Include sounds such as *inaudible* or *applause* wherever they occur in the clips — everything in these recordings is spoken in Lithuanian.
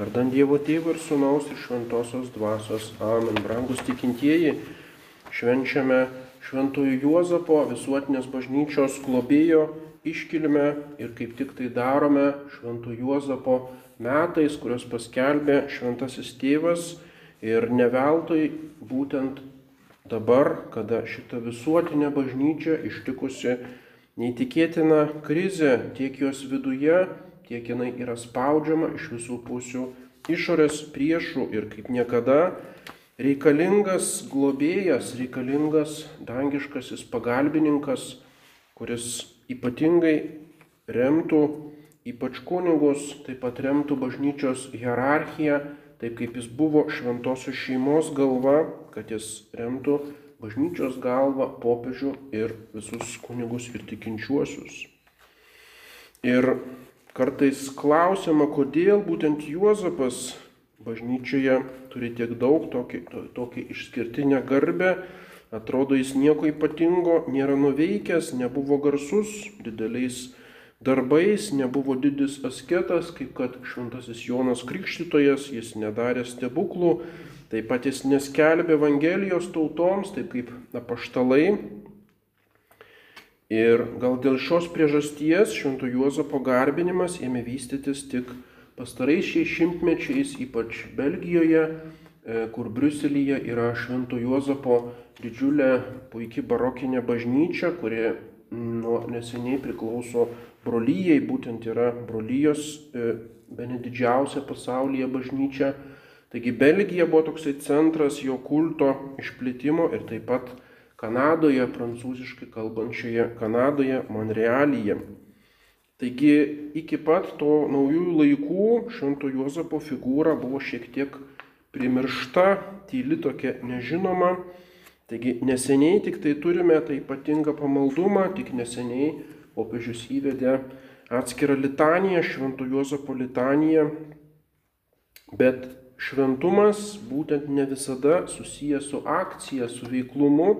Vardant Dievo Tėvo ir Sūnaus ir Šventosios Dvasios. Amen. Brangus tikintieji, švenčiame Šventojo Juozapo visuotinės bažnyčios globėjo iškilime ir kaip tik tai darome Šventojo Juozapo metais, kurios paskelbė Šventasis Tėvas ir neveltui būtent dabar, kada šita visuotinė bažnyčia ištikusi neįtikėtina krizė tiek jos viduje, tiek jinai yra spaudžiama iš visų pusių išorės priešų ir kaip niekada reikalingas globėjas, reikalingas dangiškasis pagalbininkas, kuris ypatingai remtų ypač kunigus, taip pat remtų bažnyčios hierarchiją, taip kaip jis buvo šventosios šeimos galva, kad jis remtų bažnyčios galvą, popiežių ir visus kunigus ir tikinčiuosius. Ir kartais klausima, kodėl būtent Juozapas bažnyčioje turi tiek daug, tokį, tokį išskirtinę garbę, atrodo jis nieko ypatingo nėra nuveikęs, nebuvo garsus dideliais darbais, nebuvo didis asketas, kaip kad šventasis Jonas Krikštytojas, jis nedarė stebuklų, taip pat jis neskelbė Evangelijos tautoms, taip kaip apaštalai. Ir gal dėl šios priežasties Švento Juozapo garbinimas ėmė vystytis tik pastaraisiais šimtmečiais, ypač Belgijoje, e, kur Briuselyje yra Švento Juozapo didžiulė puikia barokinė bažnyčia, kuri nuo neseniai priklauso brolyjai, būtent yra brolyjos e, bene didžiausia pasaulyje bažnyčia. Taigi Belgija buvo toksai centras jo kulto išplitimo ir taip pat Kanadoje, prancūziškai kalbančioje Kanadoje, Monrealyje. Taigi iki pat to naujųjų laikų Švento Juozapo figūra buvo šiek tiek primiršta, tyli tokia nežinoma. Taigi neseniai tik tai turime tai ypatingą pamaldumą, tik neseniai popiežius įvedė atskirą litaniją, Švento Juozapo litaniją, bet šventumas būtent ne visada susijęs su akcija, su veiklumu,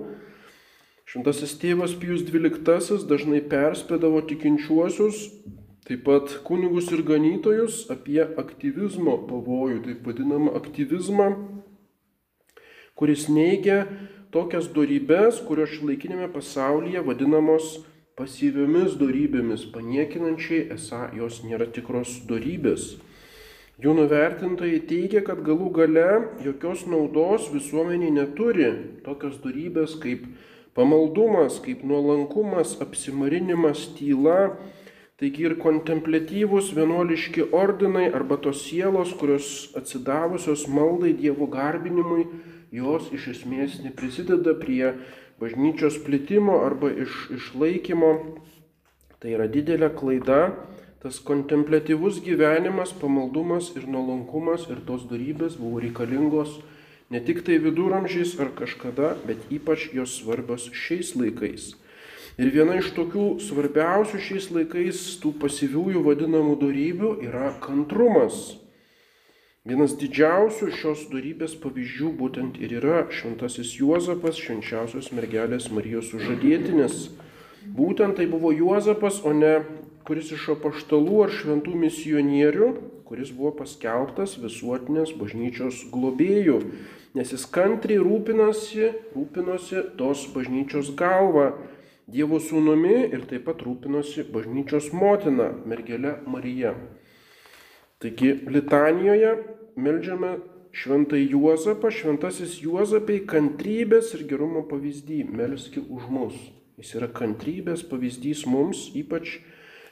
Šventasis tėvas Pijus XII dažnai perspėdavo tikinčiuosius, taip pat kunigus ir ganytojus apie aktyvizmo pavojų, taip vadinamą aktyvizmą, kuris neigia tokias darybės, kurios šiuolaikinėme pasaulyje vadinamos pasyviomis darybėmis, paniekinančiai esą jos nėra tikros darybės. Jų nuvertintojai teigia, kad galų gale jokios naudos visuomeniai neturi tokios darybės kaip Pamaldumas kaip nuolankumas, apsimarinimas, tyla, taigi ir kontemplatyvūs vienuoliški ordinai arba tos sielos, kurios atsidavusios maldai Dievo garbinimui, jos iš esmės neprisideda prie bažnyčios plitimo arba iš, išlaikymo. Tai yra didelė klaida, tas kontemplatyvus gyvenimas, pamaldumas ir nuolankumas ir tos darybės buvo reikalingos Ne tik tai viduramžiais ar kažkada, bet ypač jos svarbios šiais laikais. Ir viena iš tokių svarbiausių šiais laikais tų pasyviųjų vadinamų darybių yra kantrumas. Vienas didžiausių šios darybės pavyzdžių būtent ir yra šventasis Juozapas, švenčiausios mergelės Marijos sužadėtinis. Būtent tai buvo Juozapas, o ne kuris iš apaštalų ar šventų misionierių, kuris buvo paskelbtas visuotinės bažnyčios globėjų nes jis kantriai rūpinosi, rūpinosi tos bažnyčios galva, Dievo sūnumi ir taip pat rūpinosi bažnyčios motina, mergelė Marija. Taigi litanijoje melžiame šventai Juozapą, šventasis Juozapai kantrybės ir gerumo pavyzdį, melski už mus. Jis yra kantrybės pavyzdys mums, ypač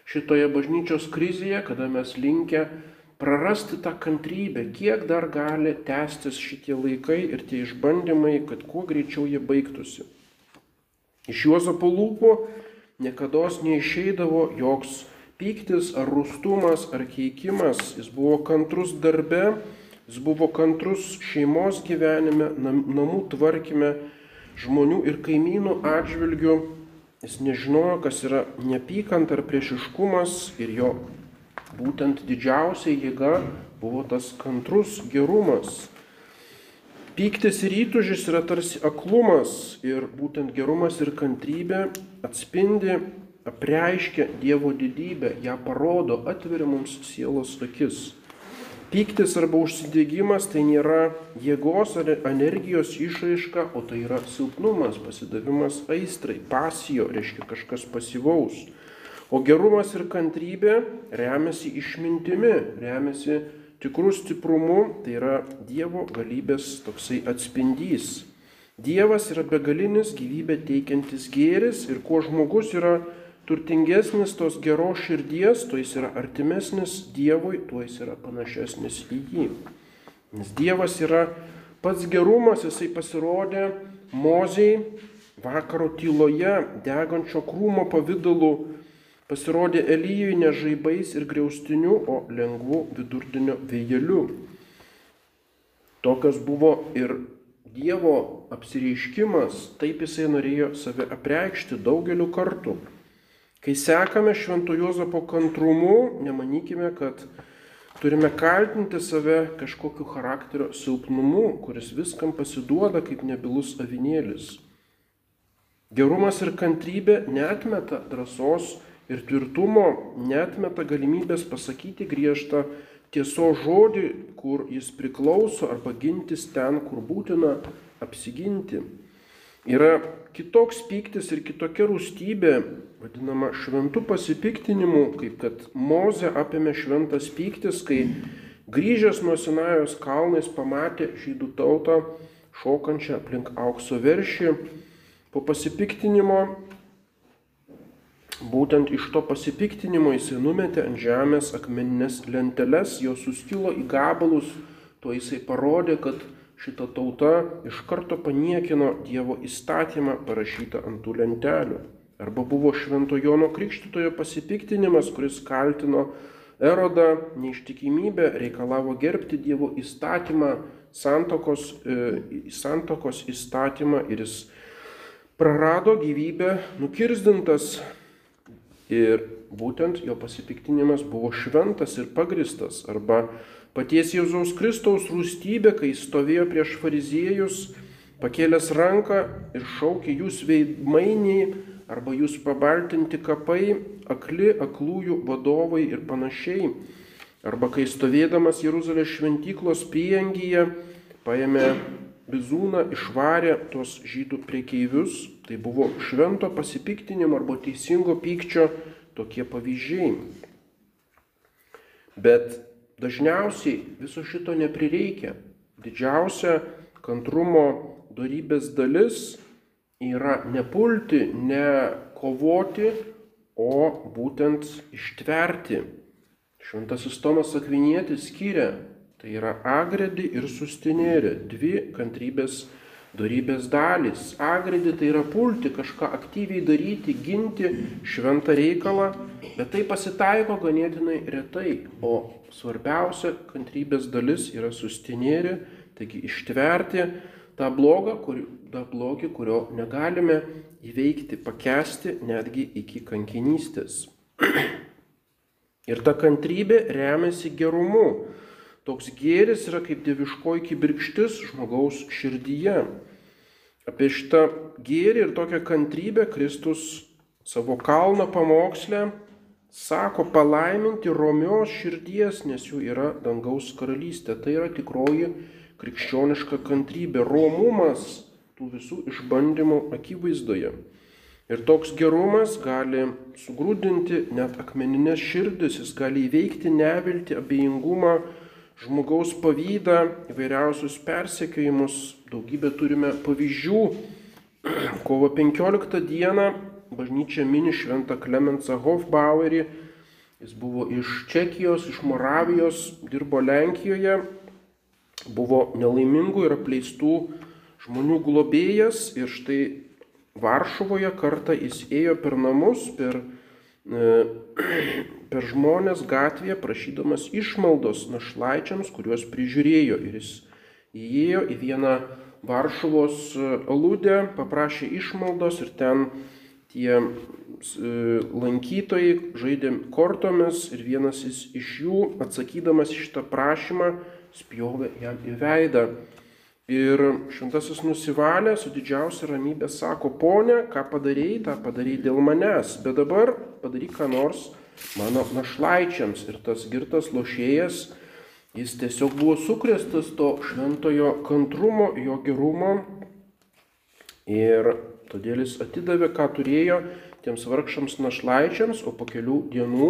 šitoje bažnyčios krizėje, kada mes linkę prarasti tą kantrybę, kiek dar gali tęstis šitie laikai ir tie išbandymai, kad kuo greičiau jie baigtųsi. Iš Juozapo lūpų niekada neišeidavo joks pyktis ar rūstumas ar keikimas, jis buvo kantrus darbe, jis buvo kantrus šeimos gyvenime, namų tvarkime, žmonių ir kaimynų atžvilgių, jis nežinojo, kas yra neapykant ar priešiškumas ir jo būtent didžiausia jėga buvo tas kantrus gerumas. Pyktis ir įtužis yra tarsi aklumas ir būtent gerumas ir kantrybė atspindi, apreiškia Dievo didybę, ją parodo, atveria mums sielos akis. Pyktis arba užsidėgymas tai nėra jėgos ar energijos išraiška, o tai yra silpnumas, pasidavimas aistrai, pasijo, reiškia kažkas pasivaus. O gerumas ir kantrybė remiasi išmintimi, remiasi tikrų stiprumu, tai yra Dievo galybės toksai atspindys. Dievas yra begalinis gyvybę teikiantis gėris ir kuo žmogus yra turtingesnis tos geros širdies, tuo jis yra artimesnis Dievui, tuo jis yra panašesnis į jį. Nes Dievas yra pats gerumas, jisai pasirodė moziai vakaro tyloje, degančio krūmo pavydalu, pasirodė Elyjui ne žaibais ir griaustiniu, o lengvu vidurdienio vėjeliu. Tokios buvo ir Dievo apsireiškimas, taip jisai norėjo save apreikšti daugeliu kartų. Kai sekame Švento Juozapo kantrumu, nemanykime, kad turime kaltinti save kažkokiu charakterio silpnumu, kuris viskam pasiduoda kaip nebilus avinėlis. Gerumas ir kantrybė netmeta drąsos ir tvirtumo, netmeta galimybės pasakyti griežtą tieso žodį, kur jis priklauso, arba gintis ten, kur būtina apsiginti. Yra kitoks pyktis ir kitokia rūstybė, vadinama šventų pasipiktinimu, kaip kad Moze apėmė šventas pyktis, kai grįžęs nuo Sinajos kalnais pamatė žydų tautą šokančią aplink aukso veršį. Po pasipiktinimo, būtent iš to pasipiktinimo jisai numetė ant žemės akmeninės lenteles, jos sustilo į gabalus, tuo jisai parodė, kad šita tauta iš karto paniekino Dievo įstatymą parašytą ant tų lentelių. Arba buvo Švento Jono Krikštitojo pasipiktinimas, kuris kaltino Erodą neištikimybę, reikalavo gerbti Dievo įstatymą, santokos, e, santokos įstatymą ir jis prarado gyvybę nukirzdintas. Ir būtent jo pasipiktinimas buvo šventas ir pagristas. Arba Paties Jėzaus Kristaus rūstybė, kai stovėjo prieš fariziejus, pakėlęs ranką ir šaukė jūs veidmainiai arba jūs pabaltinti kapai, akli, aklųjų vadovai ir panašiai. Arba kai stovėdamas Jeruzalės šventyklos prieangyje paėmė bizūną, išvarė tuos žydų priekeivius, tai buvo švento pasipiktinimo arba teisingo pykčio tokie pavyzdžiai. Bet Dažniausiai viso šito neprireikia. Didžiausia kantrumo darybės dalis yra nepulti, ne kovoti, o būtent ištverti. Šventasis Tomas Akvinėtis skiria, tai yra agredį ir sustinėrį, dvi kantrybės darybės dalys. Agredį tai yra pulti, kažką aktyviai daryti, ginti šventą reikalą, bet tai pasitaiko ganėtinai retai. O svarbiausia kantrybės dalis yra sustinėri, taigi ištverti tą blogą, kur, tą blogį, kurio negalime įveikti, pakesti netgi iki kankinystės. *clears throat* Ir ta kantrybė remiasi gerumu. Toks gėris yra kaip dieviškoji kibirkštis žmogaus širdyje. Apie šitą gėrį ir tokią kantrybę Kristus savo kalno pamokslę sako palaiminti romios širdies, nes jų yra dangaus karalystė. Tai yra tikroji krikščioniška kantrybė, romumas tų visų išbandymų akivaizdoje. Ir toks gerumas gali sugrūdinti net akmeninės širdis, jis gali įveikti nevilti, abejingumą, žmogaus pavydą, įvairiausius persekiojimus, daugybę turime pavyzdžių. *clears throat* Kovo 15 dieną bažnyčia mini šventą Klemensą Hofbauerį. Jis buvo iš Čekijos, iš Moravijos, dirbo Lenkijoje, buvo nelaimingų ir apleistų žmonių globėjas ir štai Varšuvoje kartą jis ėjo per namus, per *clears throat* per žmonės gatvėje prašydamas išmaldos našlaičiams, kuriuos prižiūrėjo. Ir jis įėjo į vieną Varšuvos e, aludę, paprašė išmaldos ir ten tie e, lankytojai žaidė kortomis ir vienas iš jų, atsakydamas šitą prašymą, spjovė jam į veidą. Ir šventasis nusivalė su didžiausia ramybė sako, ponė, ką padarėjai, tą padarėjai dėl manęs, bet dabar padaryk ką nors mano našlaičiams. Ir tas girtas lošėjas Jis tiesiog buvo sukrėstas to šventojo kantrumo, jo gerumo ir todėl jis atidavė, ką turėjo tiems vargšams našlaičiams, o po kelių dienų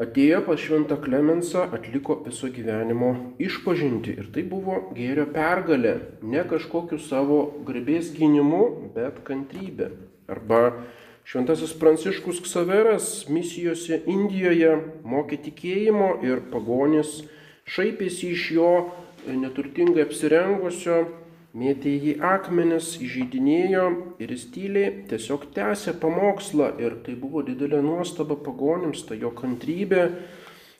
atėjo pas šventą Klemensą, atliko viso gyvenimo išpažinti. Ir tai buvo gėrio pergalė, ne kažkokiu savo garbės gynimu, bet kantrybė. Arba šventasis Pranciškus Ksaveras misijose Indijoje mokė tikėjimo ir pagonis šaipėsi iš jo neturtingai apsirengusio mėtė jį akmenis, įžeidinėjo ir jis tyliai tiesiog tęsė pamokslą. Ir tai buvo didelė nuostaba pagonims, ta jo kantrybė.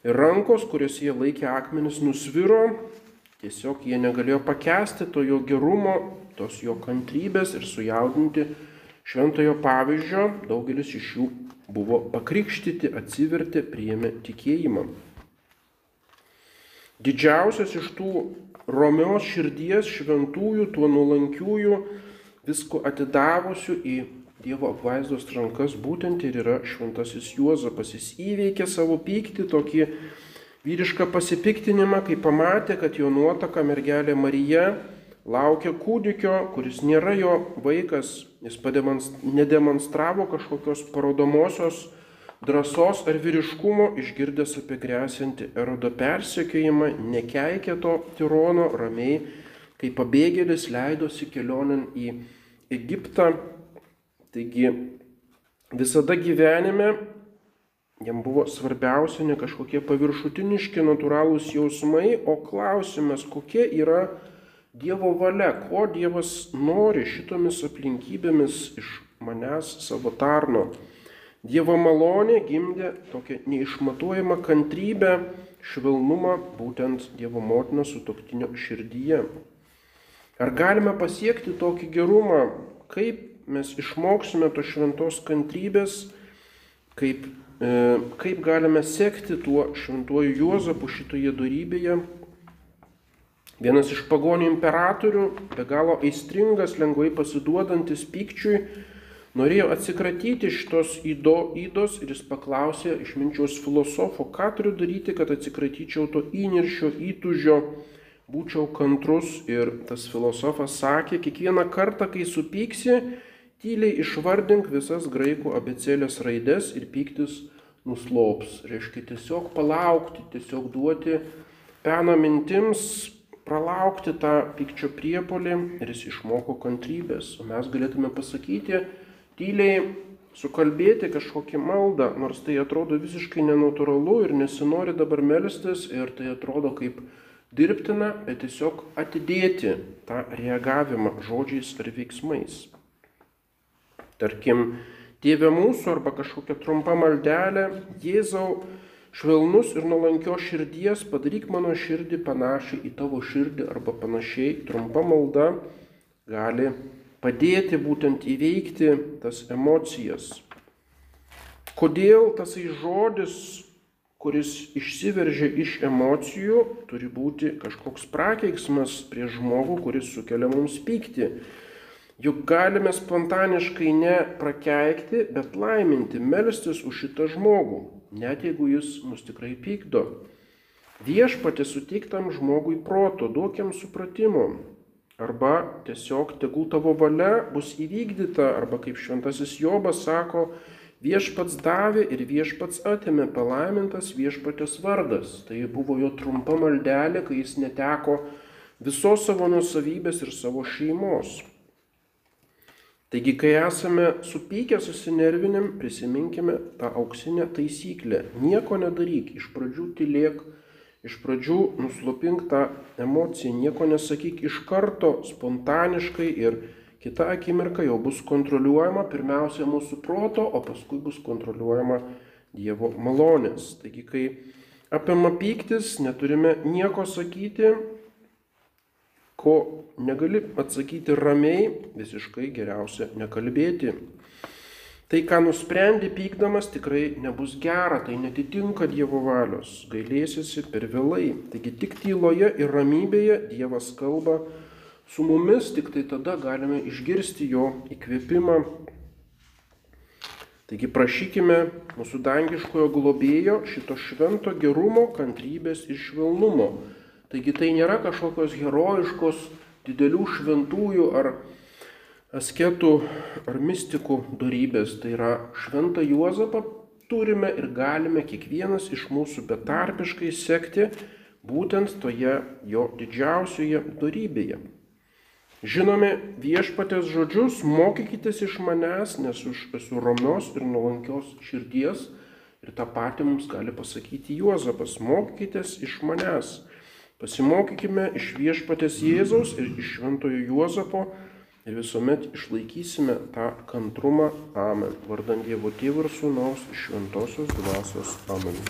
Ir rankos, kurias jie laikė akmenis, nusviro, tiesiog jie negalėjo pakęsti to jo gerumo, tos jo kantrybės ir sujaudinti šventojo pavyzdžio, daugelis iš jų buvo pakrikštyti, atsivertė, priėmė tikėjimą. Didžiausias iš tų romios širdies šventųjų, tuo nuolankiųjų, visko atidavusių į Dievo apvaizdos rankas būtent ir yra šventasis Juozapas. Jis įveikė savo pyktį, tokį vyrišką pasipiktinimą, kai pamatė, kad jo nuotaka mergelė Marija laukia kūdikio, kuris nėra jo vaikas, jis nedemonstravo kažkokios parodomosios drąsos ar vyriškumo išgirdęs apie grėsinti erodo persekiojimą, nekeikė to tirono ramiai, kai pabėgėlis leidosi kelionin į Egiptą. Taigi visada gyvenime jam buvo svarbiausia ne kažkokie paviršutiniški natūralūs jausmai, o klausimas, kokia yra Dievo valia, ko Dievas nori šitomis aplinkybėmis iš manęs savo tarno. Dievo malonė gimdė tokią neišmatuojamą kantrybę, švelnumą būtent Dievo motinos sutoktinio širdyje. Ar galime pasiekti tokį gerumą, kaip mes išmoksime to šventos kantrybės, kaip, e, kaip galime sekti tuo šventuoju Juozapu šitoje darybėje. Vienas iš pagonių imperatorių, be galo aistringas, lengvai pasiduodantis pykčiui, norėjo atsikratyti šitos įdo, įdos ir jis paklausė išminčiaus filosofo, ką turiu daryti, kad atsikratyčiau to įniršio, įtužio, būčiau kantrus. Ir tas filosofas sakė, kiekvieną kartą, kai supyksi, tyliai išvardink visas graikų abecėlės raides ir pyktis nuslops. Reiškia tiesiog palaukti, tiesiog duoti peno mintims, pralaukti tą pykčio priepolį ir jis išmoko kantrybės. O mes galėtume pasakyti, tyliai sukalbėti kažkokią maldą, nors tai atrodo visiškai nenatūralu ir nesinori dabar melstis ir tai atrodo kaip dirbtina, bet tiesiog atidėti tą reagavimą žodžiais ar veiksmais. Tarkim, Tėve mūsų arba kažkokia trumpa maldelė, Jėzau, švelnus ir nuolankio širdies, padaryk mano širdį panašiai į tavo širdį arba panašiai, trumpa malda gali padėti būtent įveikti tas emocijas. Kodėl tasai žodis, kuris išsiveržia iš emocijų, turi būti kažkoks prakeiksmas prie žmogų, kuris sukelia mums pykti. Juk galime spontaniškai ne prakeikti, bet laiminti, melstis už šitą žmogų, net jeigu jis mus tikrai pykdo. Viešpatė suteiktam žmogui proto, duok jam supratimo, Arba tiesiog tegul tavo valia bus įvykdyta, arba kaip šventasis Jobas sako, viešpats davė ir viešpats atėmė palaimintas viešpatės vardas. Tai buvo jo trumpa maldelė, kai jis neteko visos savo nusavybės ir savo šeimos. Taigi, kai esame supykę, susinervinim, prisiminkime tą auksinę taisyklę. Nieko nedaryk, iš pradžių tylėk Iš pradžių nuslopink tą emociją, nieko nesakyk iš karto, spontaniškai ir kita akimirka jau bus kontroliuojama pirmiausia mūsų proto, o paskui bus kontroliuojama Dievo malonės. Taigi, kai apima pyktis, neturime nieko sakyti, ko negali atsakyti ramiai, visiškai geriausia nekalbėti. Tai, ką nusprendi pykdamas, tikrai nebus gera, tai netitinka Dievo valios, gailėsiesi per vėlai. Taigi tik tyloje ir ramybėje Dievas kalba su mumis, tik tai tada galime išgirsti jo įkvėpimą. Taigi prašykime mūsų dangiškojo globėjo šito švento gerumo, kantrybės ir švelnumo. Taigi tai nėra kažkokios herojiškos didelių šventųjų ar asketų ar mistikų darybės. Tai yra šventą Juozapą turime ir galime kiekvienas iš mūsų betarpiškai sekti būtent toje jo didžiausioje darybėje. Žinome viešpatės žodžius, mokykitės iš manęs, nes aš esu romios ir nuolankios širdies. Ir tą patį mums gali pasakyti Juozapas, mokykitės iš manęs. Pasimokykime iš viešpatės Jėzaus ir iš šventojo Juozapo ir visuomet išlaikysime tą kantrumą. Amen. Vardant Dievo Tėvų ir Sūnaus šventosios dvasios. Amen.